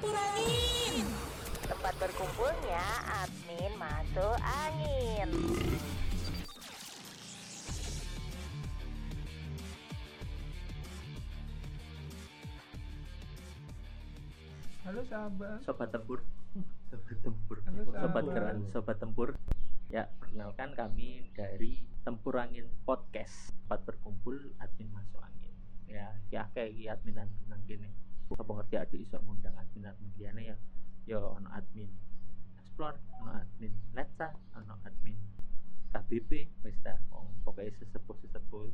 Tempur angin. Tempat berkumpulnya admin masuk angin. Halo sahabat. Sobat Tempur. Sobat Tempur. Halo, Sobat keren Sobat Tempur. Ya perkenalkan kami dari Tempur Angin Podcast. Tempat berkumpul admin masuk angin. Ya ya kayak admin admin kene Apa ngerti ada iso ngundang admin admin liane ya Ya ono admin Explore ono admin Letsa ono admin KBP wis ta oh, pokoknya sesepuh sesepuh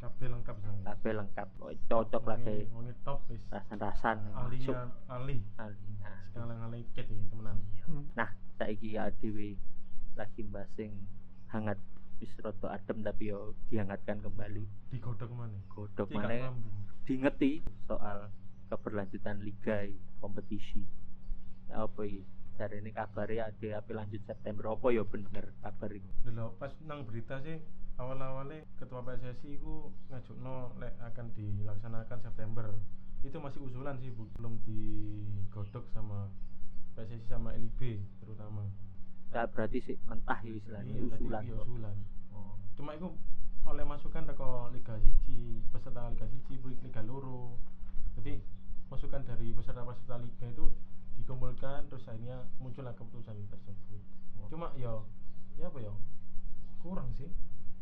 Kabeh lengkap sang. kabeh lengkap oh, cocok lah kayak Wonge top wis. rasan-rasan Ahlinya ahli. Alina Sekali ngalih ket iki temenan. Nah, saiki ya dhewe lagi basing hangat wis rada adem tapi yo dihangatkan kembali. Digodhog mana? Godhog lambung. Diingeti soal keberlanjutan liga kompetisi. Ya, apa iki? Jare ini kabarnya ada apa lanjut September apa ya bener kabar ini Delok pas nang berita sih awal-awalnya ketua PSSI ku ngajukno lek akan dilaksanakan September. Itu masih usulan sih, Bu. belum digodhog sama PSSI sama LIB terutama. ya berarti sih mentah ya istilahnya Iya, usulan iya, usulan. Oh. cuma itu oleh masukan teko Liga Siji peserta Liga Siji Liga Loro. Jadi masukan dari peserta-peserta Liga itu dikumpulkan terus akhirnya muncullah keputusan tersebut. Cuma ya ya apa ya? Kurang sih.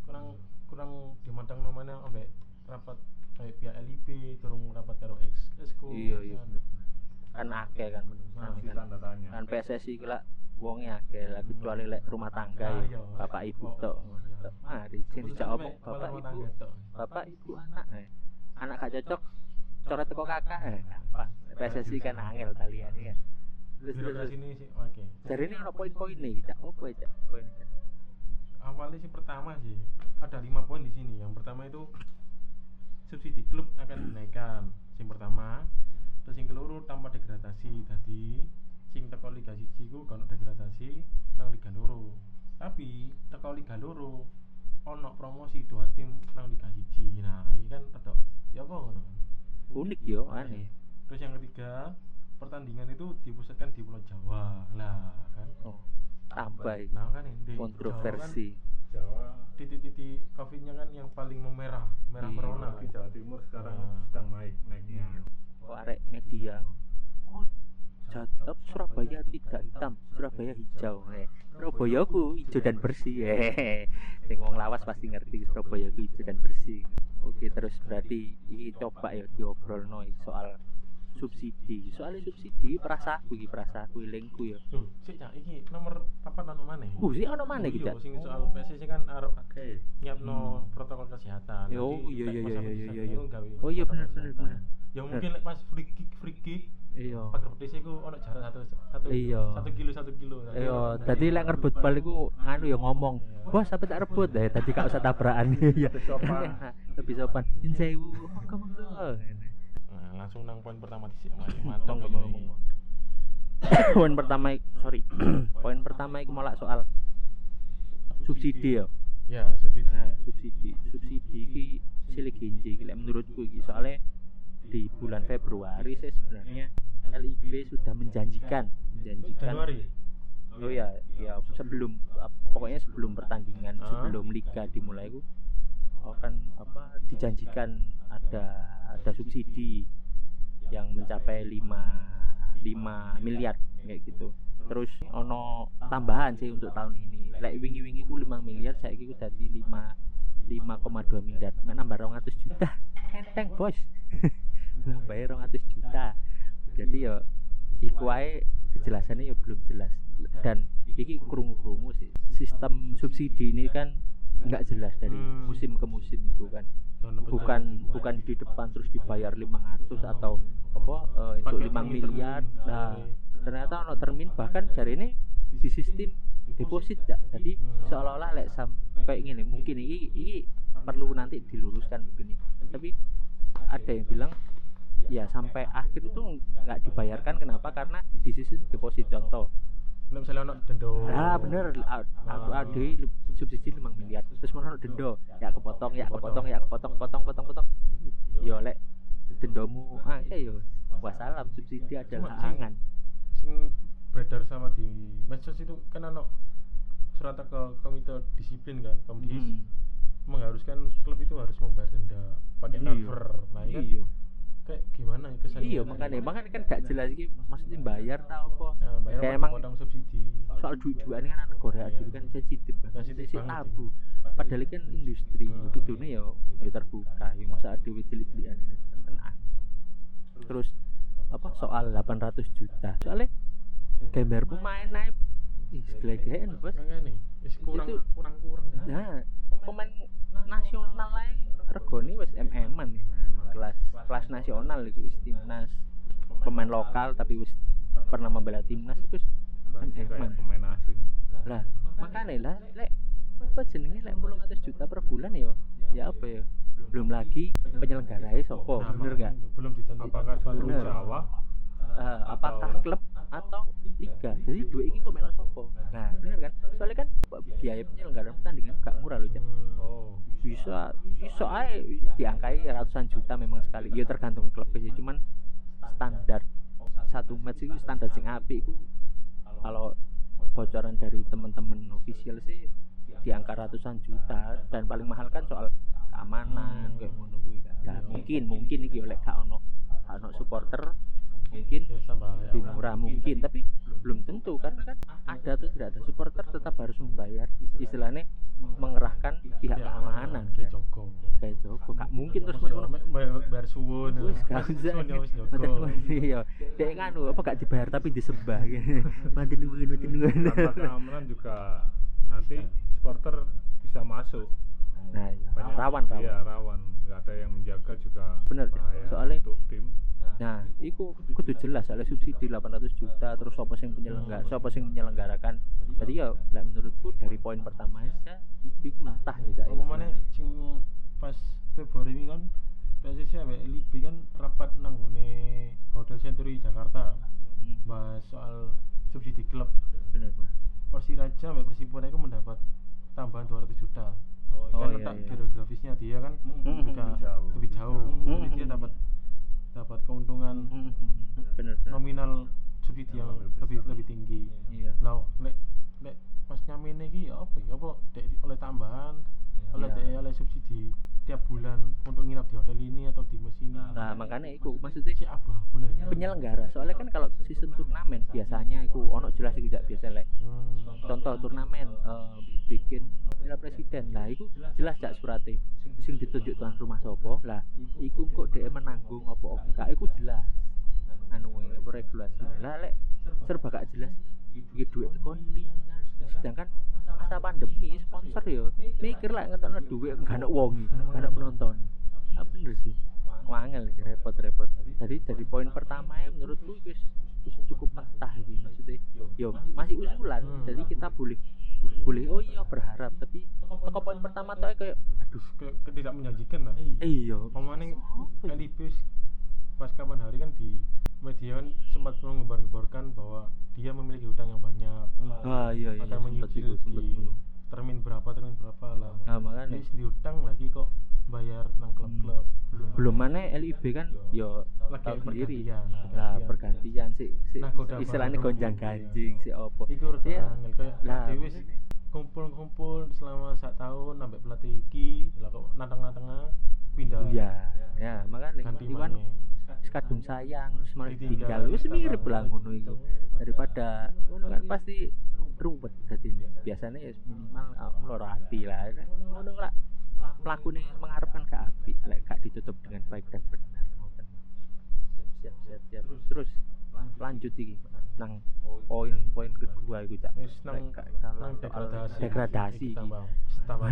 Kurang kurang dimandang namanya ambek rapat kayak pihak LIB turun rapat karo X Exco iya iya. kan. bener. kan akeh kan Nah, si kan. tanda tanya. kan PSSI wonge akeh lah kecuali lek rumah tangga Nah, ya iya. bapak ibu Oh, tok. iya. mari sing dijak omong bapak ibu. bapak ibu anak eh. anak gak cocok coret teko kakak eh. PSSI kan angel talian ya terus terus ini sih oke. Dari ini ono poin-poin nih cak. Apa ya cak? Poin awalnya sih pertama sih ada lima poin di sini. Yang pertama itu subsidi klub akan dinaikkan sing pertama. Terus yang keluru tanpa degradasi tadi sing teko liga siji ku kalau degradasi nang liga loro. Tapi teko liga loro ono promosi dua tim nang liga siji. Nah ini kan rada ya apa ngono kan? Unik yo aneh. Terus yang ketiga pertandingan itu dipusatkan di Pulau Jawa. Lah kan? Oh tambah iki. nah kan ini. Di Jawa kan kontroversi Jawa. titik-titik covidnya kan yang paling memerah merah Iya. merona di Jawa Timur sekarang Nah. sedang naik naiknya kok arek media? Oh Jatap Surabaya tidak hitam, Surabaya hijau. Eh, Surabaya ku hijau dan bersih. Eh, sing wong lawas pasti ngerti Surabaya ku hijau dan bersih. Oke, terus berarti ini coba ya diobrolno iki soal subsidi. Soalnya subsidi perasaku iki perasaku ilingku ya. Tuh, sik Cak, iki nomor papat nang maneh. Uh, sih ono mana iki, Iya, Cak? sing soal PSSI kan arep oke nyiapno protokol kesehatan. Yo, Nanti iya, iya, iya, iya, iya, iya. gawe Oh, iya, bener, kesehatan. bener. Ya mungkin lek pas free kick free kick Iya. pagar petis iku ono jarak satu satu Iya. satu kilo satu kilo. Jadi Iya, tadi lek ngerebut bal iku anu ya ngomong, "Bos, sampe tak rebut." Eh, tadi gak usah tabrakan. Iya. Lebih sopan. Lebih sopan. Sewu. Monggo monggo. Nah, langsung nang poin pertama dhisik mantap Monggo, ya. monggo. Poin pertama, sorry. Poin pertama iku malah soal subsidi ya. Ya, subsidi. Nah, subsidi. Subsidi iki cilik lek menurutku iki soalnya di bulan Februari saya sebenarnya LIB sudah menjanjikan menjanjikan Januari. Oh ya, ya sebelum pokoknya sebelum pertandingan, Ah. sebelum liga dimulai itu akan apa dijanjikan ada ada subsidi yang mencapai 5 5 miliar kayak gitu. Terus ono tambahan sih untuk tahun ini. Lek wingi-wingi ku 5 miliar, saya ku dadi 5 5,2 miliar. Nambah 200 juta. Enteng, Bos. nambah 200 juta. Jadi ya iku wae kejelasannya ya belum jelas. Dan iki krungu-krungu sih. Sistem subsidi ini kan nggak jelas dari Hmm. musim ke musim itu kan. Bukan bukan di depan terus dibayar 500 atau apa eh, itu Pakai 5 termin, miliar. Nah ternyata ono termin bahkan jari ini di sistem deposit ya jadi Hmm. seolah-olah lek sampai gini mungkin ini ini perlu nanti diluruskan mungkin ya. tapi ada yang bilang ya sampai akhir itu nggak dibayarkan. Kenapa? Karena di sistem deposit. Contoh. Nek misalnya ono dendo. Ah bener, aku Ah. ade subsidi 5 miliar. Terus mau denda, ya kepotong, ya kepotong, ya kepotong, potong, potong, potong. Yo lek dendomu ah ya yo. Wassalam subsidi adalah angan. sing beredar sama di medsos itu kan ono surat ke komite disiplin kan komdis Hmm. mengharuskan klub itu harus membayar denda pakai Iya. cover. Nah ini kan? Iya kayak gimana ya kesannya iya makanya makanya kan gak jelas iki maksudnya bayar tau apa? Ya, bayar kayak emang subsidi? soal duit-duitan kan anak Korea Iya. kan sensitif kan Sensitif banget, tabu. padahal kan industri Hmm. kudune ya ya terbuka. Ya masa ada ini kan aneh terus apa soal 800 juta. Soalnya gambar pemain naik. Ih gelegean bos. Kurang Itu- kurang kurang nah pemain nasional lah regone wis MM-an ya. Kelas kelas nasional itu wis timnas. Pemain lokal tapi wis pernah membela timnas itu pemain asing. Lah makanya lah lek apa jenenge lek 800 juta per bulan ya? Ya apa ya? Belum lagi penyelenggaranya sopo Nah, bener gak? belum ditandai apakah seluruh Bener. Jawa? Eh, apakah klub atau liga? Jadi dua ini kok melok sopo nah bener kan? Soalnya kan biaya penyelenggaraan pertandingan gak murah loh Cak. Hmm. oh bisa bisa aja diangkai ratusan juta memang sekali. Ya tergantung klub sih cuman standar. Satu match itu standar sing api itu kalau bocoran dari teman-teman official sih di angka ratusan juta. Dan paling mahal kan soal keamanan kayak ngono kuwi kan. Nah, mungkin mungkin iki oleh gak ono gak ono supporter mungkin ya ya. lebih murah mungkin. Tapi belum tentu karena kan ada atau tidak ada supporter tetap harus membayar. Istilahnya mengerahkan pihak Ya, keamanan kayak Joko. Kayak Joko. Gak mungkin terus ngono bayar suwun. Wis gak usah. ya iya. Dek nganu apa gak dibayar tapi disembah mantan nuwun tanpa keamanan juga nanti supporter bisa masuk. Nah iya. Rawan rawan. Iya rawan. Nggak ada yang menjaga juga bahaya Soalnya- untuk tim Nah, iku kudu jelas soalnya subsidi 800 juta terus siapa sing penyelenggara, siapa sing menyelenggarakan. Jadi ya lek menurutku dari poin pertama aja iku mentah ya apa mana sing pas Februari ini kan PSSI ambek LIB kan rapat nang ngone Hotel Century Jakarta Hmm, bahas soal subsidi klub bener bener. Persiraja sampai Persipura itu mendapat tambahan 200 juta Oh, kan iya, letak iya. geografisnya dia kan Hmm, juga lebih jauh. lebih jauh Hmm, jadi dia hmm. dapat dapat keuntungan Hmm, bener bener. nominal subsidi yang lebih lebih tinggi. Iya. lah lek lek pas nyamine iki ya apa ya? Apa dek oleh tambahan? Oleh Iya. dek oleh subsidi tiap bulan untuk nginap di hotel ini atau di mes ini? Nah, makanya iku maksudnya si abah bulan penyelenggara. Soalnya kan kalau sistem turnamen biasanya iku ono jelas iku jak biasa lek. Hmm. contoh turnamen eh, bikin piala presiden lah iku jelas jak surate sing ditunjuk tuan rumah sopo lah iku kok dia menanggung apa enggak iku jelas. Anu apa regulasi. Lah lek serba gak jelas iki duit tekan ndi? Sedangkan masa pandemi sponsor ya mikir lah ngetokno duit gak ada wong gak ada penonton. Apa bener sih. Wangel repot-repot. Jadi dari poin pertama ya menurutku wis cukup mentah iki maksudnya. Yo masih usulan. Hmm. jadi kita boleh boleh oh iya berharap. Tapi toko poin pertama tuh kayak aduh ke, ke- tidak menjanjikan lah. Iya. Pemain Apa ya? LIB pas kapan hari kan di media kan sempat mengembar-gemborkan bahwa dia memiliki hutang yang banyak. Ah iya iya. Akan menyicil di. Termin berapa termin berapa lah. Nah makanya. Jadi di hutang lagi kok bayar nang klub-klub. Belum mana LIB kan? Yo lagi tahu sendiri pergantian, lah pergantian. sih si, Nah, istilahnya gonjang ganjing si opo Iku angel Lah. Dewi wis kumpul-kumpul selama sak tahun sampai pelatih iki lah kok nang tengah-tengah pindah. Iya ya makanya ganti maneh. sekadung sayang terus malah Ditinggal, wis mirip lah ngono itu daripada ngono kan pasti ruwet. Dadi biasanya ya minimal ah, meloro hati lah ngono lah. Pelaku nih mengharapkan ke api lek gak ditutup dengan baik dan benar. Ngoten. siap siap siap. Terus lanjut iki nang poin-poin kedua itu cak. Wis nang Lek gak salah. nang soal degradasi. degradasi tambah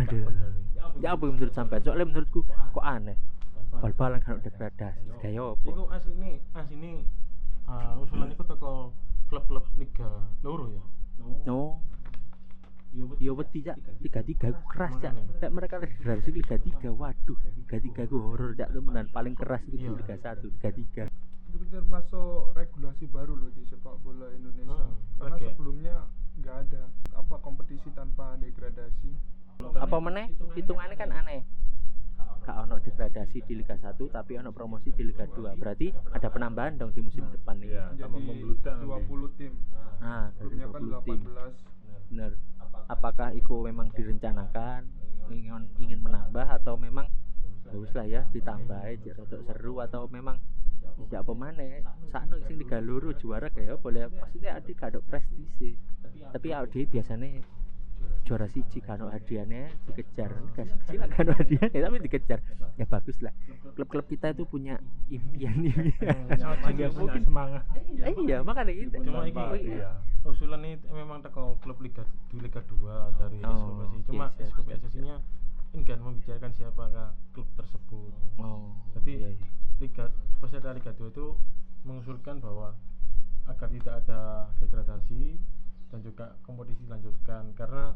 ya apa yang menurut sampean? Soalnya menurutku kok aneh. Bal-balan kan degradasi. Kayak apa? Iku asline asline uh, usulan iku teko klub-klub liga loro ya No. Ya wedi cak, tiga tiga ku keras cak. Kayak mereka degradasi Liga tiga, waduh, Liga tiga ku horor cak temenan. Paling keras itu Iya. Liga satu, Liga tiga. itu termasuk regulasi baru loh di sepak bola Indonesia Hmm, karena oke. sebelumnya nggak ada apa kompetisi tanpa degradasi Apa meneh? Hitungannya kan aneh. Gak ono degradasi di Liga 1 tapi ono promosi di Liga 2 berarti ada penambahan dong di musim depan nih membludak nanti. 20 tim. nah dari Sebelumnya kan 20 tim 18. bener apakah itu memang direncanakan ingin ingin menambah atau memang ya wis lah ya ditambah aja untuk seru atau memang ya apa mana sakno sing tiga loro juara kayak boleh maksudnya adik gak ada prestise tapi adik biasanya juara siji kan hadiahnya dikejar gak siji lah kan hadiahnya tapi dikejar ya bagus lah klub-klub kita itu punya impian Sama ya mungkin semangat. eh, iya makanya itu Cuma Tanpa iki- dia. usulan ini memang teko klub Liga di Liga 2 dari Oh, SKPSI. Cuma yes, yes, SKPSI-nya enggak membicarakan siapakah klub tersebut. oh Jadi iya, iya. Liga peserta Liga 2 itu mengusulkan bahwa agar tidak ada degradasi dan juga kompetisi dilanjutkan karena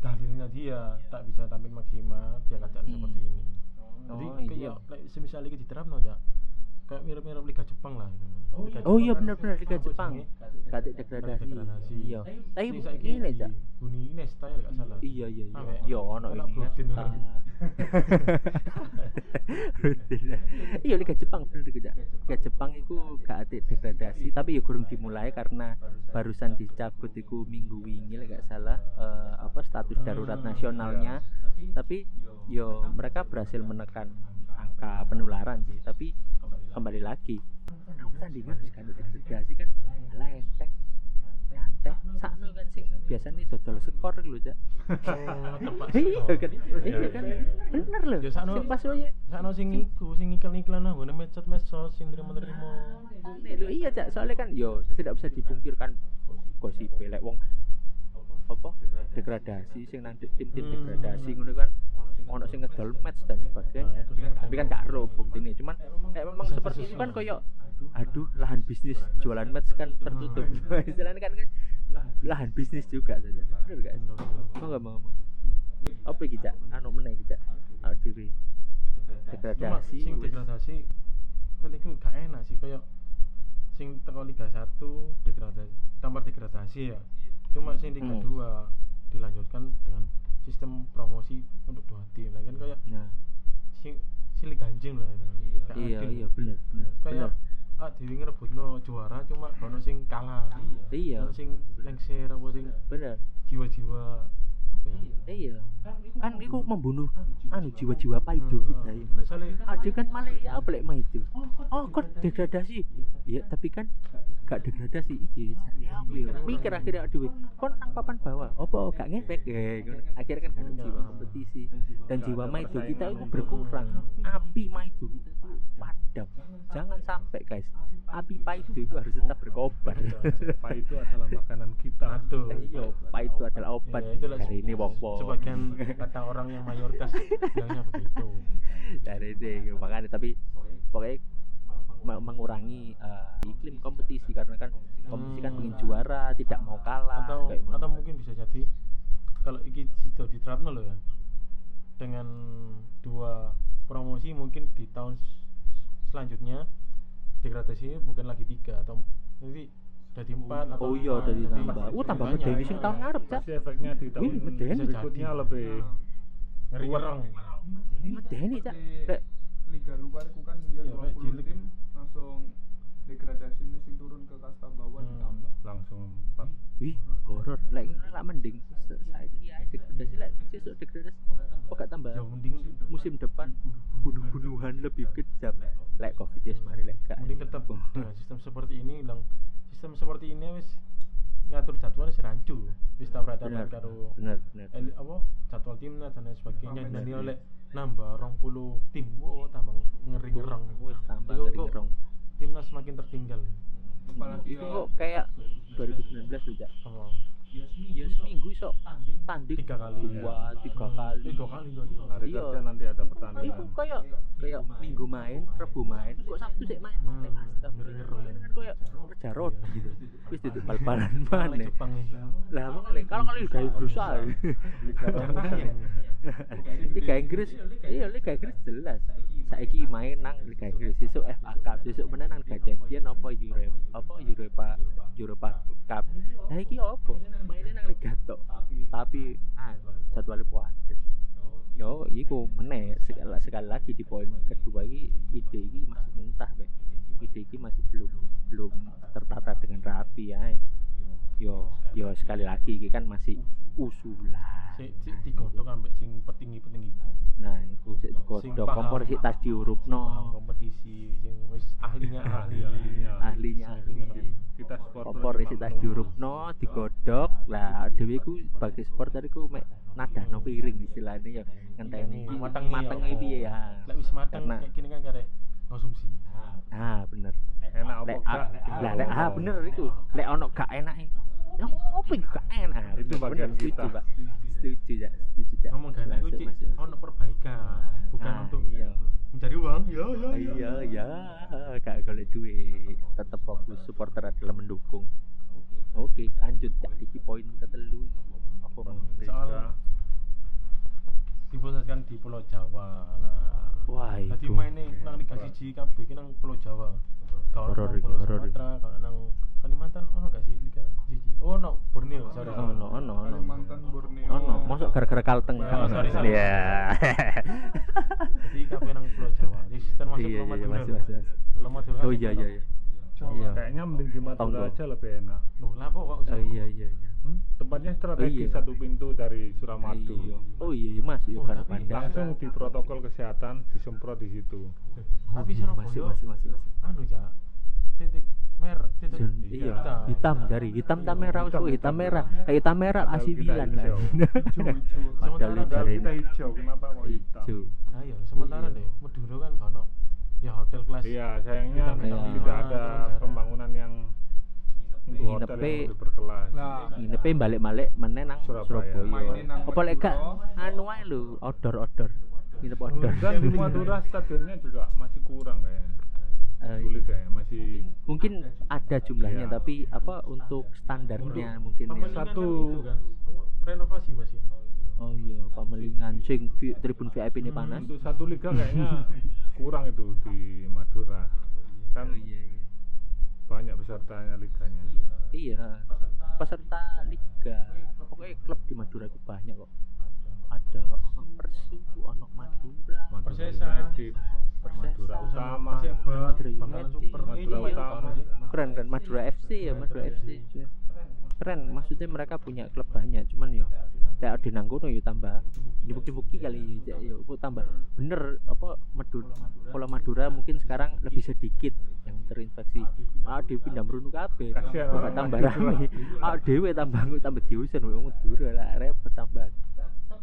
dalilnya dia tak bisa tampil maksimal di keadaan Hmm. seperti ini. Jadi Oh, kayak iya. semisal Liga diterapno aja kayak mirip-mirip Liga Jepang lah gitu. Liga Oh iya kan benar-benar Liga Jepang. ada degradasi. Iya. Tapi Ini ini di Cak. Huni Nesta ya gak salah. Iya iya iya. Iya ono anak ini. Ya. Rutin. Iya Liga Jepang bener Liga Jepang. Liga Jepang itu gak ada degradasi tapi ya kurang dimulai karena barusan dicabut itu minggu wingi lah gak salah eh, apa status darurat nasionalnya. Tapi yo mereka berhasil menekan angka penularan sih tapi kembali lagi. Pertandingan wis kan degradasi kan lenteng nyantai sakno kan sing biasanya dodol skor lho cak. Oh, tepat. iya kan? Iya kan? bener lho. Ya, sing pas wae. Sakno sing iku sing iklan-iklan nang ngene medsos sing terima-terima. Lho. Iya cak. Soalnya kan yo tidak bisa dipungkirkan gosip lek wong apa? Degradasi sing nang tim-tim Hmm. degradasi ngono kan ono sing ngedol match dan sebagainya. Tapi kan gak ero buktine cuman kayak memang seperti itu kan koyo aduh. lahan bisnis jualan match kan tertutup. istilahnya kan kan lahan bisnis. juga saja bener gak? Mau gak mau ngomong apa iki cak? Anu meneh iki cak? Dhewe. Cuma degradasi sing degradasi kan iku gak enak sih kayak sing teko Liga 1 degradasi tambah degradasi ya. Cuma sing Liga Hmm. 2 dilanjutkan dengan sistem promosi untuk dua tim. Lah kan kayak nah sing sing Liga anjing lah itu. Iya adil. iya bener bener Kayak ah dewi ngerebutno juara cuma ono sing kalah. iya Ono sing lengser apa sing bener jiwa-jiwa apa ya? iya kan itu membunuh. anu jiwa-jiwa paido kita ya ada kan malah ya apa lek maido oh kok degradasi? Iya tapi kan gak degradasi. Iya ya ya mikir akhirnya aduh kon nang papan bawah? Apa gak ngefek ngono. akhirnya kan ada jiwa kompetisi. Dan jiwa maido kita itu berkurang. Api maido kita itu padam. Jangan sampai guys. Api paido itu harus tetap berkobar. Itu adalah makanan kita. Aduh. iya paido adalah obat. Ya, dari ini wong sebagian kata orang yang mayoritas bilangnya begitu dari ini makanya tapi pokoknya me- mengurangi eh, iklim kompetisi karena kan kompetisi kan Hmm. ingin juara tidak mau kalah atau ngono. atau mungkin bisa jadi kalau iki sido diterapno loh ya dengan dua promosi mungkin di tahun selanjutnya degradasinya bukan lagi tiga atau nanti jadi empat atau oh iya dari tambah. oh tambah medeni sing tahun ngarep cak. Pasti efeknya di tahun Wih, medeni. berikutnya lebih ngeri ngerong medeni cak. Lek, Liga luar itu kan dia Iya, 20 cilik. tim langsung degradasi nih sing turun ke kasta bawah Hmm. ditambah. langsung empat. wih horor. Lek ini lah mending saiki ae degradasi lek sesuk degradasi kok gak tambah ya mending musim depan. bunuh-bunuhan lebih kejam. Lek covid ya mari lek gak mending tetap dengan sistem seperti ini bilang sistem seperti ini wis ngatur jadwal wis rancu. Wis tabrakan karo bener bener el- apa jadwal timnas dan lain sebagainya. Dan oleh nambah rong puluh tim wow tambah ngeri ngerong wis tambah Iku ngeri ngerong timnas semakin tertinggal Apalagi itu ya, kok kayak 2019 tuh Ya seminggu iso tanding. Tiga kali dua tiga kali. Tiga kali tuh Hari Iya. kerja nanti ada itu pertandingan. kayak kayak minggu main rebu main. Kok sabtu sih main Hmm, astagfirullah. kan kayak kerja rodi gitu. Wis duduk bal-balan mana lah makanya kalau kali Liga Inggris aja Liga Inggris. Iya Liga Inggris jelas saiki main nang Liga Inggris. Besok FA Cup. Besok menang nang Liga Champion apa Euro apa Europa Europa Cup. Nah iki apa mainnya nang Liga tok. Tapi ah jadwalnya padet yo iku meneh. Sekali, sekali lagi di poin kedua ini ide ini masih mentah Pak. ide ini masih belum belum tertata dengan rapi ya yo yo sekali lagi ini kan masih usulan sik sik digodhog ambek sing petinggi-petinggi. Nah itu sik digodhog kompor sik tas diurupno. Kompetisi sing wis ahlinya ahli Ahlinya. ahlinya ahli kita supporter kompor isi tas diurupno digodhog lah dhewe iku sebagai supporter iku mek nadahno piring istilahnya ya. Ngenteni iki mateng mateng piye ya. Lek wis mateng kayak gini kan karek konsumsi. Ah bener. Enak lek gak ah, lah lek ah bener iku. Lek ono gak enake ya opo iku gak enak? Itu bagian kita. Lebih enak. Loh, lah kok oh iya iya iya. Hmm, tempatnya strategis iya. satu pintu dari Suramadu. Iya. oh iya iya mas iya Oh, tapi pandang langsung di protokol kesehatan disemprot di situ. Tapi masih Surabaya masih masih masih anu ya. Titik merah, titik Iya. iya. Hitam jari hitam tam merah Hitam, oh, hitam hitam. merah. Eh, hitam merah kita Milan kan padahal jari kita hijau kenapa kok hitam? Hijau. Nah, iya, sementara deh Madura kan ono ya hotel kelas. iya sayangnya tidak ada terus pembangunan yang Nginepe- nah nginepe balik-balik meneh nang Surabaya. Apa lek gak anu ae lho, outdoor. Nginep outdoor. dan di Madura stadionnya juga masih kurang kayaknya Eh, sulit kayaknya masih mungkin ada jumlahnya Iya. tapi apa untuk standarnya mungkin ya. Satu- kan itu kan renovasi Mas ya. Oh iya, pemelingan sing tribun VIP ini Hmm, panas. untuk satu liga kayaknya kurang itu di Madura kan Oh iya iya. Banyak pesertanya liganya Iya. Peserta liga pokoknya klub di Madura itu banyak kok. Ada ono Persu, ono Madura, Persesa. United. Madura Utama Perseba, Madura United. Madura Iya, Utama. apa sih? keren kan Madura FC ya Madura FC ya. Keren. Maksudnya mereka punya klub banyak cuman yo ya di Nanggono yo tambah dibuki-buki kali yo kok tambah bener apa Madura kalau Madura mungkin sekarang lebih sedikit yang terinfeksi. Ah di pindah merunu kok orang tambah rame. Ah dewe tambah tambah diusir wong Madura lah repot tambahan.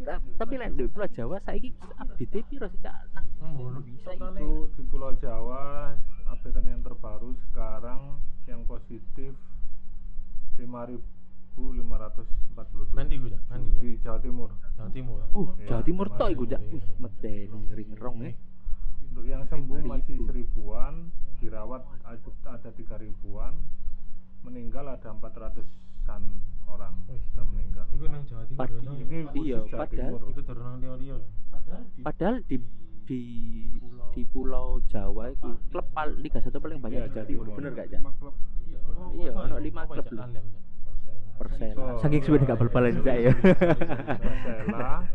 Ta- tapi lek di Pulau Jawa saiki update piro sih cak? Nang Hmm, bisa itu di Pulau Jawa update yang terbaru sekarang yang positif 5.547 Nanti gue ya, nanti ya. di Jawa Timur Jawa Timur. uh Iya, Jawa Timur tok iku cak Iya. wih medeni ngeri ngerong ya untuk yang sembuh masih Ribu. seribuan dirawat ad- ada tiga ribuan meninggal ada 400an orang Wih, yang meninggal Iku nang Jawa Timur. Ini Iya, Jawa padahal- Iku Lio-Lio. Padahal di di di Pulau Jawa. Itu klub Liga 1 paling banyak Iya, di Jawa Timur, bener gak, lima klub. Iya, ono lima klub. Alem, Cak. Persela. Saking suwe gak bal-balan Cak ya. Persela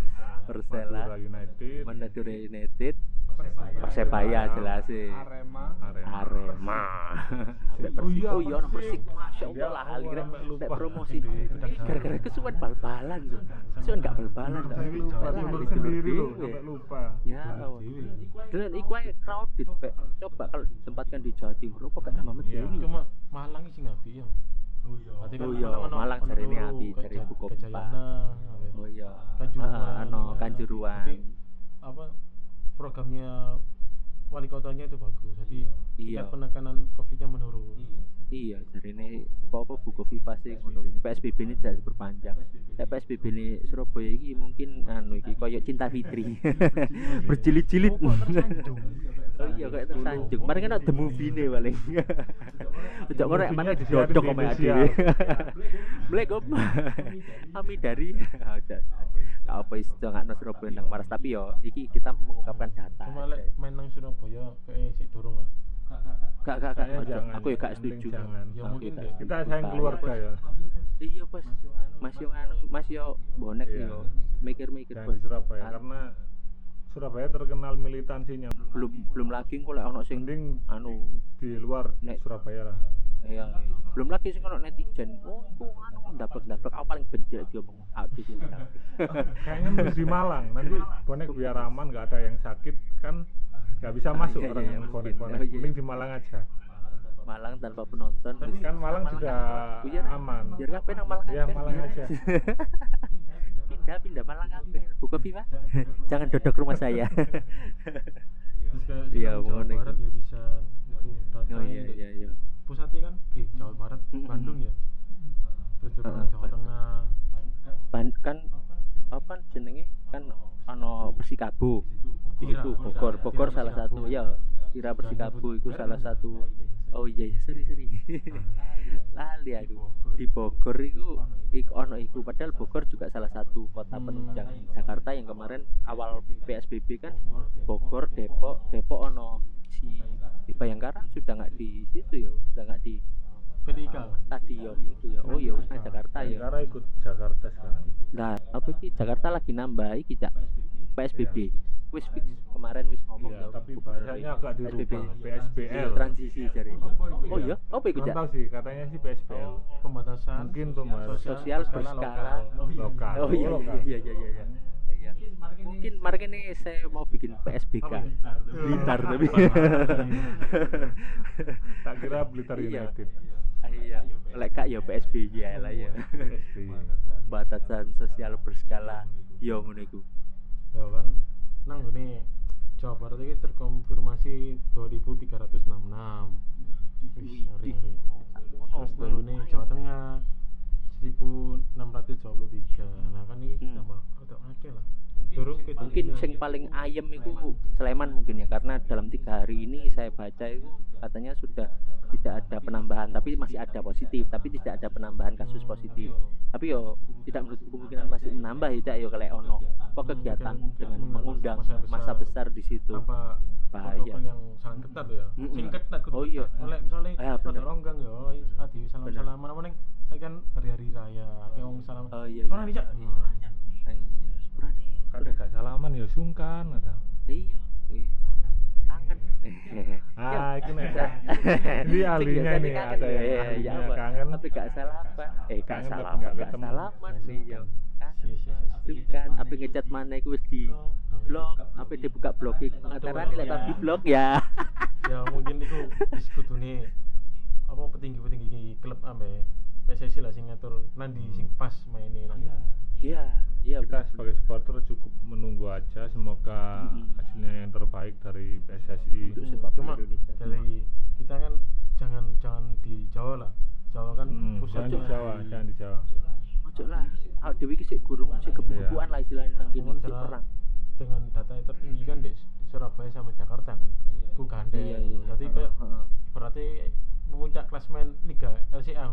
Persela, Madura United. Madura United, Persebaya jelas sih. Arema Arema Oh Persik. iya, Oh iya Persik. Masya Allah Ya lah Allah, sampai lupa. nek promosi. Gara-gara kesuwen bal-balan lho. Kesuwen gak bal-balan lupa Lah, Timur sendiri lupa Ya, Allah. dan iku ae crowded. Coba kalau ditempatkan di Jawa Timur, kok gak tambah Iya. medeni. Cuma Malang sih ngapi ya. Oh iya. Oh iya, Malang jarene api, jare Buko Pipa. Kejayana. Oh iya. Kanjuruhan. Heeh, ano Kanjuruhan. Jadi, apa programnya wali kotanya itu bagus. Jadi Iya. tingkat penekanan COVID-nya menurun. Iya, jarene apa buku FIFA sih ngono. PSBB ini tidak diperpanjang. Nek PSBB ini Surabaya iki mungkin anu iki koyo Cinta Fitri. Berjilid-jilid. Oh iya kayak tersanjung. Kemarin kan ada movie nih paling. Rek mana disiarin sama di ade. Mulai kok kami dari Gak apa istilah nggak Surabaya nang Maras tapi yo iki kita mengungkapkan data. Cuma lek main nang Surabaya kayak sih dorong lah. Gak gak gak Kayaknya ojo. jangan, aku ya gak mending setuju. jangan. Ya, mungkin gak kita sayang keluarga ya Iya pas Mas yo anu Mas yo bonek Iya. yo mikir-mikir Bos. di Surabaya karena Surabaya terkenal militansinya belum belum lagi kok lek ono sing anu di luar Surabaya lah iya iya. belum lagi sing ono netizen. Oh itu anu ndablek-ndablek aku paling benci diomong aku di sini. Kayaknya mesti di Malang. Nanti bonek biar aman nggak ada yang sakit kan nggak bisa masuk iya, orang iya, yang Oh, iya. mending di Malang aja. Malang tanpa penonton. Tapi kan Malang sudah Nek. aman. Biar kabeh nang Malang ya. Malang aja. Pindah pindah Malang kabeh. Buka Viva jangan dodok rumah saya. Iya, Jawa Barat ya bisa oh iya iya iya pusatnya kan? Eh Jawa Barat Mm-mm. Bandung ya? Terus juga Heeh, Jawa. Tengah. Ban- kan apa jenenge kan ono Persikabo. Itu Tira, Bogor. Bogor salah satu ya Tira Persikabo itu salah satu. Oh iya iya sorry sorry. Lali aku. Di Bogor. Itu iku ono iku. Padahal Bogor juga salah satu kota Hmm. penunjang Jakarta yang kemarin awal PSBB kan. Bogor Depok Depok ono si di Bayangkara sudah nggak di situ ya sudah nggak di P3 stadion itu ya. Oh iya usah Jakarta ya. Karena ikut Jakarta sekarang. Nah, apa iki Jakarta lagi nambah iki Cak. PSBB. Wis kemarin wis ngomong Iya, ya, tapi bahasanya agak PSBB. dirubah Iya, PSBL transisi jare. Oh iya, apa iku Cak? tahu sih katanya sih PSBL pembatasan Mungkin pembatasan. Sosial berskala lokal. Oh iya iya iya iya iya. iya. Iya. Mungkin mari ini saya mau bikin PSBK. Ya? Blitar tapi. tak kira Blitar Iya. United Iya, lek kak ya PSBY ya lah ya. Batasan sosial berskala yo ngono iku. ya kan nang gini Jawa Barat ini terkonfirmasi 2366 Wih, ngeri ngeri terus Jawa Tengah 1623 nah kan ini Hmm. rada akeh lah durung P3. mungkin sing paling ayem itu Sleman mungkin ya karena dalam tiga hari ini saya baca itu katanya sudah tidak ada penambahan tapi masih ada positif tapi tidak ada penambahan kasus positif tapi yo tidak menutup kemungkinan masih menambah ya cak yo kalau ono apa kegiatan dengan mengundang masa besar di situ Bahaya. yang sangat ketat ya. Mm-mm. sing ketat kudu Oh iya. Oleh misalnya Ah, rada bener. ronggang ya adi salam Bener. salaman apa neng saya kan hari-hari raya kayak wong salam. Oh iya Mana nih, Cak? iya. Iya. Kada gak salaman ya sungkan ada. iya. Iya. Kangen. Ah, iki nek. Cak. ini ahlinya nih kangen ada ya, iya, iya, kangen. tapi gak salah apa eh gak Kangen salah tapi apa nggak gak ketemu. salaman. Iya. kan Si, si, si, si. itu kan apa ngecat mana itu wis di blog apa dibuka blocking antara nih iya. di blog ya. Ya mungkin itu diskut nih apa petinggi-petinggi klub ambe PSSI lah sing ngatur nanti sing pas mainin nanti iya. Iya Kita benar, sebagai supporter cukup menunggu aja semoga hasilnya yang terbaik dari PSSI. Untuk sepak bola cuma Indonesia. dari kita kan jangan jangan di Jawa lah. Jawa kan Hmm, jangan di Jawa, jangan di Jawa. Ojo lah. Awak dewi ki sik gurung sik kebukuan lah istilahnya nang kene perang dengan data yang tertinggi kan di Surabaya sama Jakarta kan? Ku gandeng Iya, iya. jadi kayak Heeh. berarti memuncak klasmen Liga LCA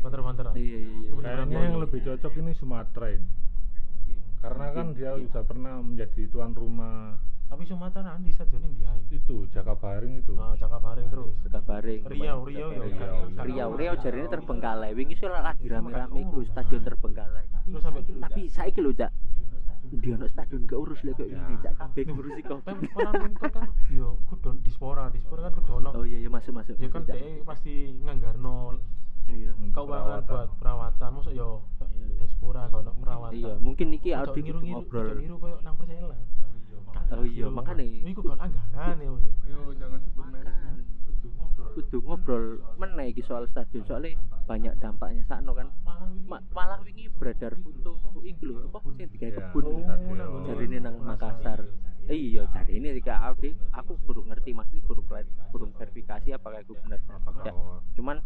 banter-banteran. Iya iya iya. Kayaknya yang lebih cocok ini Sumatera ini. Karena kan dia sudah pernah menjadi tuan rumah. Tapi Sumatera nanti stadion ini dia itu Jakabaring itu. ah cakap bareng terus. Kabaring Riau Riau ya Riau, kan. iya. Riau Riau. jarine terbengkalai. Wingi sih lagi rame-rame iku stadion terbengkalai terus sampai tapi saiki lho cak dia ono stadion gak urus lek kok ini cak. Kabeh ngurusi Kan covid orang nuntut kan yo kudu dispora dispora kan kudu ono. Oh iya iya masuk masuk. Ya kan dia pasti nganggarno iya. keuangan Perawatan. buat perawatan. masuk yo diaspora kalau ono perawatan. Iya mungkin iki ngiru-ngiru ngobrol. niru koyo nang persela. Oh iya, makanya. iku kan anggaran ya mungkin. Yo jangan sebut merek. Kudu ngobrol meneh iki soal stadion soalnya banyak dampaknya. Sakno kan Ma malah wingi beredar foto iki lho apa sing digawe Iya. kebun Oh, nang- jarine nang Makassar. Eh, iya jarine iki Audi aku kurang ngerti maksudnya kurang kurang verifikasi apakah itu benar ya cuman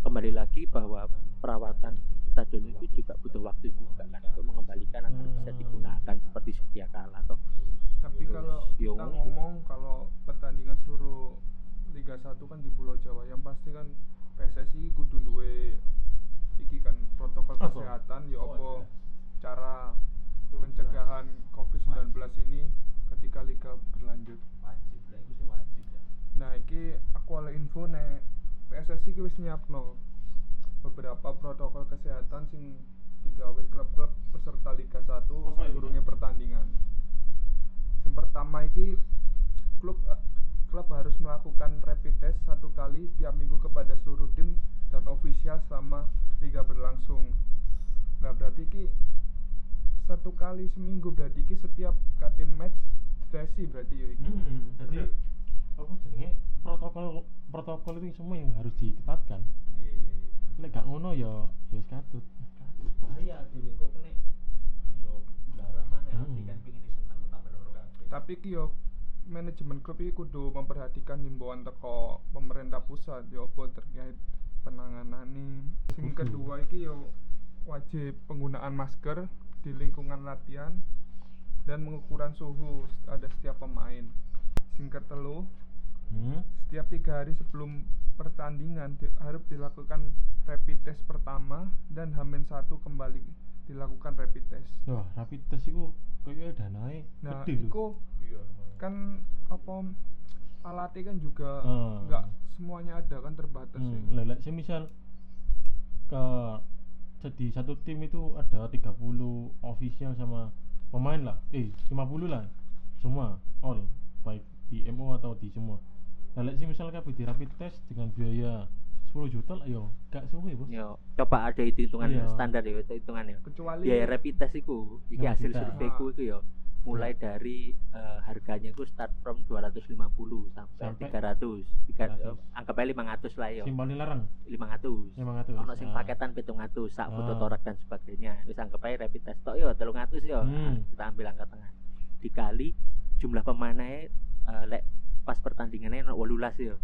kembali lagi bahwa perawatan stadion itu juga butuh waktu juga kan untuk mengembalikan agar bisa digunakan seperti sedia kala toh Tapi Terus, kalau yo, kita ngomong kalau pertandingan seluruh Liga 1 kan di Pulau Jawa, yang pasti kan PSSI kudu duwe iki kan protokol Apa? kesehatan ya apa cara pencegahan COVID-19 ini ketika liga berlanjut. Nah, iki aku oleh info nek PSSI ki wis nyiapno beberapa protokol kesehatan sing digawe klub-klub peserta Liga 1 sadurunge pertandingan. Yang pertama iki klub eh, klub harus melakukan rapid test satu kali tiap minggu kepada seluruh tim dan ofisial selama liga berlangsung. Nah, berarti ki satu kali seminggu berarti ki setiap KT match tesi berarti ya iki. Hmm, jadi apa jenenge protokol protokol itu semua yang harus diketatkan. iya iya iya Nek gak ngono ya ya katut. bahaya dhewe kok kena yo lara maneh Hmm. kan pengine seneng tambah loro kabeh Tapi ki yo manajemen klub iki kudu memperhatikan himbauan teko pemerintah pusat yo apa terkait penanganane. Sing kedua iki yo wajib penggunaan masker di lingkungan latihan dan pengukuran suhu ada setiap pemain. Sing ketelu, Hmm. setiap tiga hari sebelum pertandingan di- harus dilakukan rapid test pertama dan hamin satu kembali dilakukan rapid test. Wah, rapid test iku koyo danae Nah, gede itu iya kan apa alatnya kan juga Ah. nggak semuanya ada kan terbatas Hmm, ya. lelek semisal ke jadi satu tim itu ada 30 official sama pemain lah eh 50 lah semua all baik di MO atau di semua lelek semisal kabeh di rapid test dengan biaya 10 juta lah yo gak suwe bos. Yo coba ada itu hitungan Iya. standar ya itu hitungan ya. Kecuali biaya rapid test iku iki hasil surveiku iku yo mulai dari eh, harganya itu start from 250 sampai, Sampai 300 Tiga, 300. eh, anggap aja 500 lah yo. Sing paling larang? 500 500 ono sing Ah. paketan 700 sak foto Ah. torak dan sebagainya. Wis anggap aja rapid test tok yo 300 yo. Hmm. Nah, kita ambil angka tengah. Dikali jumlah pemainnya eh, lek pas pertandingannya ono 18 yo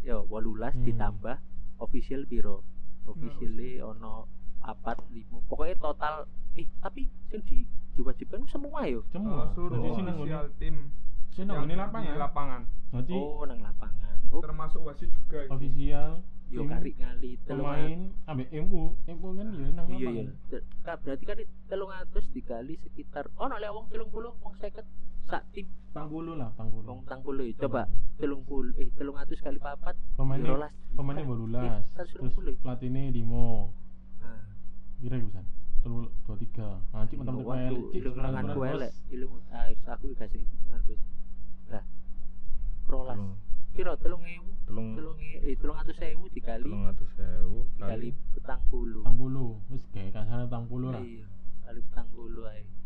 yo 18 Hmm. ditambah official biro. Officially ono papat limo pokoknya total eh tapi sing di diwajibkan semua yo semua. Eh, seluruh jadi sini official tim. Sini yang ini lapangan? di lapangan. Jadi oh nang lapangan. Oh. Termasuk wasit juga itu. official yo kari ngali telung pemain ambek MU MU kan ya nang iya iya. Lapangan ka- berarti kan telung atus dikali sekitar oh no lek wong telung puluh wong seket sak tim tang bulu lah tang bulu wong coba telung puluh eh telung atus kali papat pemainnya rolas. pemainnya Eh, bolulas. Seratus terus puluh. pelatihnya limo Nah, kira gusan telu dua tiga. Anjing iya, teman-teman waduh, elek cik ilmu gue bos. elek. Ilmu ah aku gak sih hitungan bos lah rolas. Telung- piro telung ewu? Telung. Telung e- eh telung atus ewu dikali telung atus ewu dikali petang puluh wis kayak kasarnya tang bulu lah. Iya kali petang puluh ae. sidik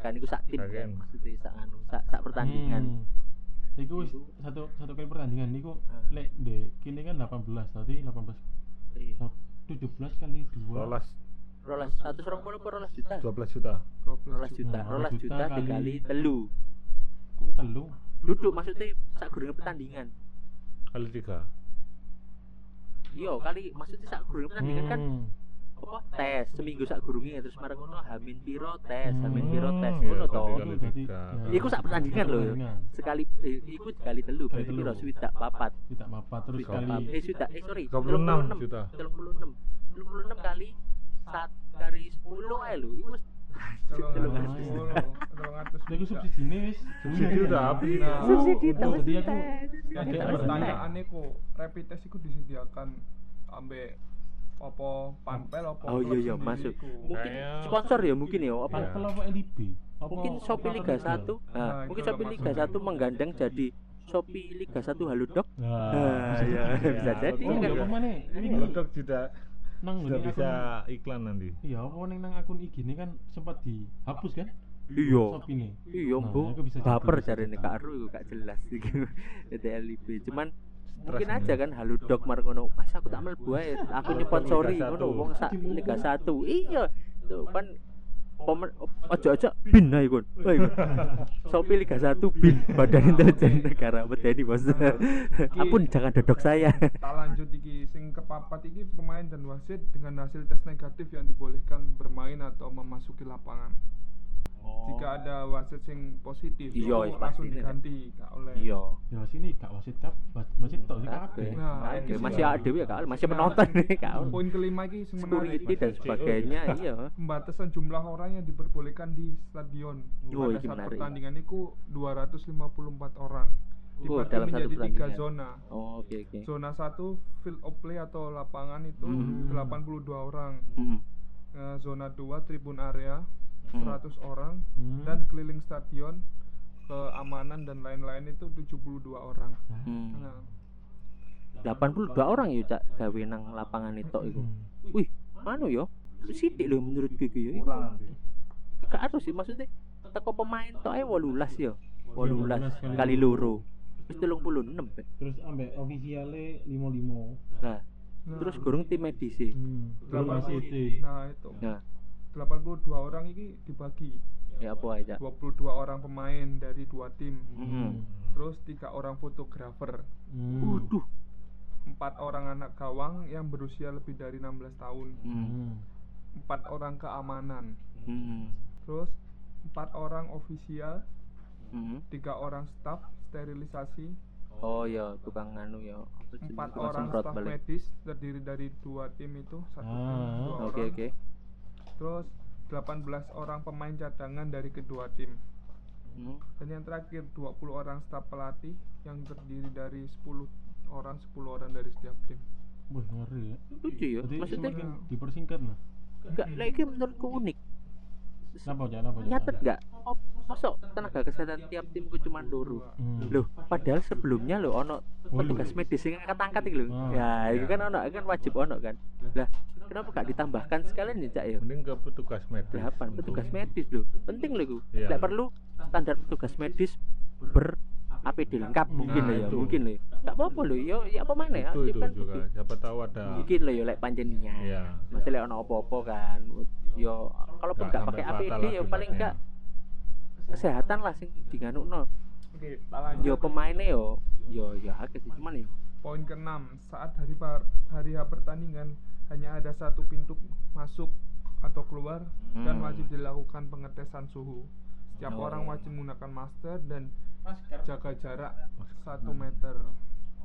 kan iku sak tim kan maksudnya sak anu sak sak pertandingan. Hmm. Iku satu satu kali pertandingan niku Ah. lek de kini kan 18 tadi 18 iya. Nah, 17 kali 2 rolas. Rolas satu serong puluh per rolas juta. 12 juta. 12 rolas juta rolas 12 juta juta kali- dikali telu. Kok telu? Duduk maksudnya sak gurunge pertandingan. Kali tiga. Iya kali maksudnya sak gurunge pertandingan kan Hmm. Apa? Tes. Seminggu sak gurunge terus marang ngono hamin piro? Tes. Hamin Hmm, piro tes iya, ngono kali to. Itu jadi ya, Iku sak pertandingan lho. sekali eh, iku dikali telu Kali berarti piro? Swidak papat. Tidak mapat terus Swidak kali papat. eh swidak eh sorry 36 juta. 36 36 kali sat kali 10 ae lho. Iku atus Lha iku juta. subsidi wis. Subsidi udah habis. Nah, Subsidi tambah jadi aku Jadi agak tambah pertanyaan iku rapid test iku disediakan ambek apa panpel apa Oh iya iya masuk. Mungkin sponsor ya mungkin ya apa Apa Iya. kalau apa LIB? Apa mungkin Shopee Liga operator 1 legal? Nah, nah, itu mungkin Shopee. Liga 1 menggandeng jadi Shopee Liga 1 Halodoc Nah, Nah, bisa iya, jadi. bisa jadi Oh, ya juga. Ini Halodoc sudah nang sudah bisa iklan nanti Iya, apa neng nang akun IG ini kan sempat dihapus kan? iya Shopee ini. iya Nah, bu itu baper jarene jadi. Kak Aru iku gak jelas iki PT LIB cuman mungkin aja ini. kan Halodoc mar ngono mas aku tak mlebu ae aku nyponsori Liga ngono satu. wong sak Liga 1 iya tuh kan Pemer, ojo ojo bin ae kon. Ae kon. Shopee Liga 1 bin Badan Intelijen Negara Medeni bos. Ampun jangan dodok saya. tak lanjut iki sing kepapat iki pemain dan wasit dengan hasil tes negatif yang dibolehkan bermain atau memasuki lapangan jika ada wasit sing positif Oh. Iya, langsung diganti gak oleh Iya. Ya sini gak wasit kap, was- wasit tok sih Oke. kabeh. Nah, Oke, itu masih sih. ada ya kak, masih Nah, penonton nih kak. poin kelima iki sing menarik Security dan sebagainya, iya. pembatasan jumlah orang yang diperbolehkan di stadion Oh, pada iki saat menarik. pertandingan itu 254 orang Oh, dibagi dalam satu menjadi tiga zona Oh, oke oke. zona 1 field of play atau lapangan itu Hmm. 82 orang Hmm. Eh, zona 2 tribun area Hmm. 100 orang Hmm. dan keliling stadion keamanan dan lain-lain itu 72 orang. Hmm. Nah, 82 orang ya cak gawe nang lapangan itu iku. Wih, anu yo. Sidik lho menurutku iku yo. Nanti gak anu sih maksudnya teko pemain tok ae 18 yo. 18 18 kali loro. Wis 36. Pak. terus ambek ofisialnya limo limo Nah, nah, terus gurung tim medis sih. hmm. masih nah itu Nah, 82 orang ini dibagi ya apa aja. 22 orang pemain dari dua tim. Hmm. Terus tiga orang fotografer, Hmm. Waduh. empat orang anak gawang yang berusia lebih dari 16 tahun. Hmm. empat orang keamanan, Hmm. terus empat orang ofisial, Hmm. tiga orang staf sterilisasi, Oh ya, tukang anu ya. Empat orang staf balik. medis terdiri dari dua tim itu satu tim Ah, dua Oke, orang, oke. Terus 18 orang pemain cadangan dari kedua tim. Hmm. Dan yang terakhir 20 orang staf pelatih yang terdiri dari 10 orang 10 orang dari setiap tim. Wah, ngeri ya. Lucu ya. Maksudnya dipersingkat nah. enggak lagi menurutku unik. Kenapa aja? Kenapa aja? Nyatet enggak? Oh, masuk tenaga kesehatan tiap timku cuma loro. Hmm. Loh, padahal sebelumnya loh ono petugas medis yang angkat-angkat iki lho. Ah. Ya, itu Ya. kan ono kan wajib ono kan. Lah, kenapa gak ditambahkan sekalian ya, Cak ya? mending ke petugas medis Delapan petugas medis loh. Penting loh iku. Iya. Lek perlu standar petugas medis ber APD lengkap mungkin Nah, loh ya, mungkin loh. Gak apa-apa loh, yo ya apa mana ya? itu itu kan juga siapa tahu ada mungkin loh yo lek pancen niat. Iya. Masih lek ono apa-apa kan. Yo kalaupun Nggak gak sampai pakai APD yo paling akibatnya. gak kesehatan lah sing diganukno. Oke, tak lanjut. Yo pemainnya yo yo yo akeh sih cuman yo Poin ke-6, saat hari par- hari H pertandingan hanya ada satu pintu masuk atau keluar dan Hmm. wajib dilakukan pengetesan suhu. Setiap Oh. orang wajib menggunakan masker dan Masker. jaga jarak 1 meter.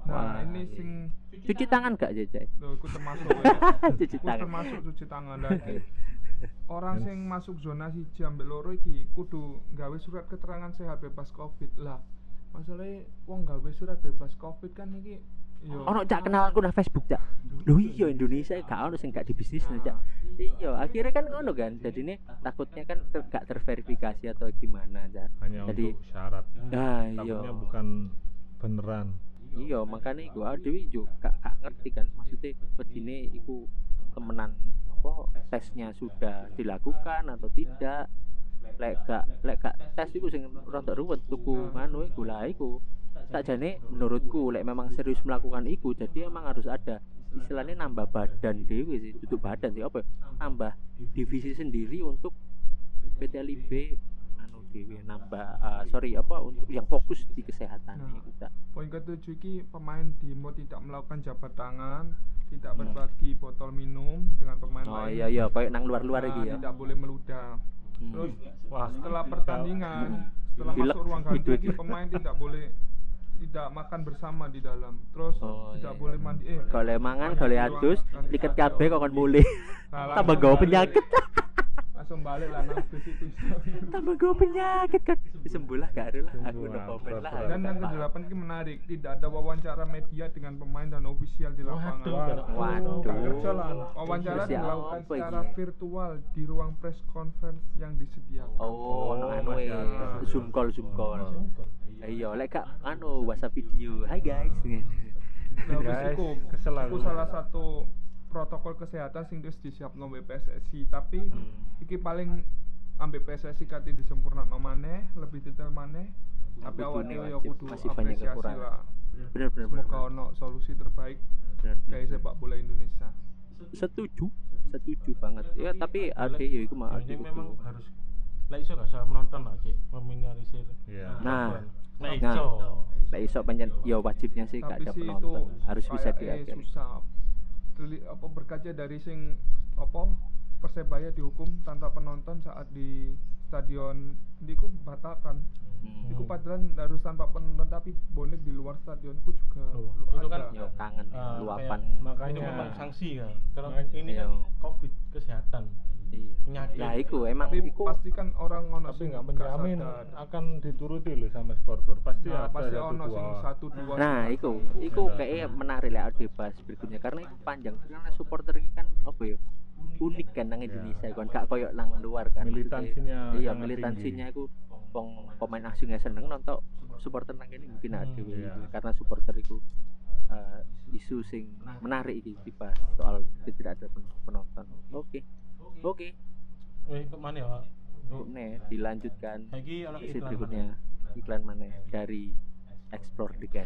Nah, Wah, ini iya. sing cuci tangan gak Jajai? Loh, ikut termasuk ya. cuci Ikut tangan. termasuk cuci tangan lagi. Orang sing masuk zona siji ambek loro iki kudu gawe surat keterangan sehat bebas Covid. Lah, masalahnya wong gawe surat bebas Covid kan iki Ono cak kenal aku nang Facebook cak. Lho iya Indonesia gak ono sing gak di bisnis cak. Iya, akhirnya kan ngono kan. Jadi ini takutnya kan ter- gak terverifikasi atau gimana cak. hanya Jadi untuk syarat nah iya. takutnya bukan beneran Iya, makanya iku ah dhewe yo gak gak ngerti kan. Maksudnya bedine iku temenan apa tesnya sudah dilakukan atau tidak. Lek gak lek gak tes iku sing rada ruwet tuku nganu iku lah iku. Sakjane menurutku lek memang serius melakukan iku jadi emang harus ada istilahnya nambah badan dewe sih, duduk badan sih apa ya? Nambah divisi sendiri untuk PT LIB anu dewe nambah ah, sorry apa untuk yang fokus di kesehatan Nah. Cak. Poin ketujuh iki pemain demo tidak melakukan jabat tangan, tidak Hmm. berbagi botol minum dengan pemain Oh lain. iya iya kayak nang luar-luar Nah, ya. Tidak boleh meludah. Hmm. Terus wah setelah pertandingan, setelah Dilek, masuk ruang ganti pemain tidak boleh tidak makan bersama di dalam. Terus Oh, tidak iya. boleh mandi eh Golek mangan, ruang adus, liket kacau. kabeh kok kon mulih. Nah, Tambah balik. penyakit. Langsung balik lah nang bis itu. Tambah gawa penyakit kan. Sembuh lah gak ada lah. Aku udah komen lah. Dan yang kedelapan ini menarik, tidak ada wawancara media dengan pemain dan ofisial di lapangan. Waduh, Waduh. Lah Wawancara Terus ya dilakukan secara virtual di ruang press conference yang disediakan. Oh, ono anu ada. zoom call zoom call. Iya, lek gak anu WhatsApp video. Hai guys. Nah, Guys, kesel aku. salah satu protokol kesehatan sing wis disiapno PSSI, tapi Hmm. iki paling ambek PSSI kate disempurnakno maneh, lebih detail maneh. Tapi awake dhewe ya wajib, kudu masih banyak apresiasi kekurangan. lah. Bener bener bener. Semoga ono solusi terbaik dari sepak bola Indonesia. Setuju, setuju banget. Ya tapi ada ya iku mah ini memang harus lah iso gak usah menonton lah cek meminimalisir Iya. Nah. nah Nah. iso Lek iso pancen ya wajibnya sih gak ada itu penonton. Harus bisa diakhiri. susah. Apa berkaca dari sing apa Persebaya dihukum tanpa penonton saat di stadion niku batalkan. Hmm. Iku padahal harus tanpa penonton tapi bonek di luar stadion ku juga lu itu kan. Yo kangen Ah, luapan. kayak- Makanya- itu memang sanksi kan kalau Makanya- ini kan covid kesehatan Iya. penyakit Lah iku emang tapi iku pasti kan orang ono tapi sing nggak gak menjamin sadar. akan dituruti loh sama supporter pasti Nah, ada pasti satu ono sing dua. satu dua Nah, iku, iku kayak menarik lah ada bahas berikutnya. Karena itu panjang. Karena supporter ini kan apa ya unik kan nang Indonesia kan. Gak koyok nang luar kan. Militansinya iya militansinya itu wong pemain asingnya seneng nonton supporter nang kene mungkin ada Hmm, iya. karena supporter itu eh, isu sing menarik iki dibahas soal tidak ada pen- penonton. Oke oke. Eh kok mana ya Nih, dilanjutkan. Saiki ana sesi iklan berikutnya. iklan. Mana dari Explore the Cat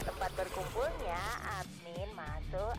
Tempat berkumpulnya admin masuk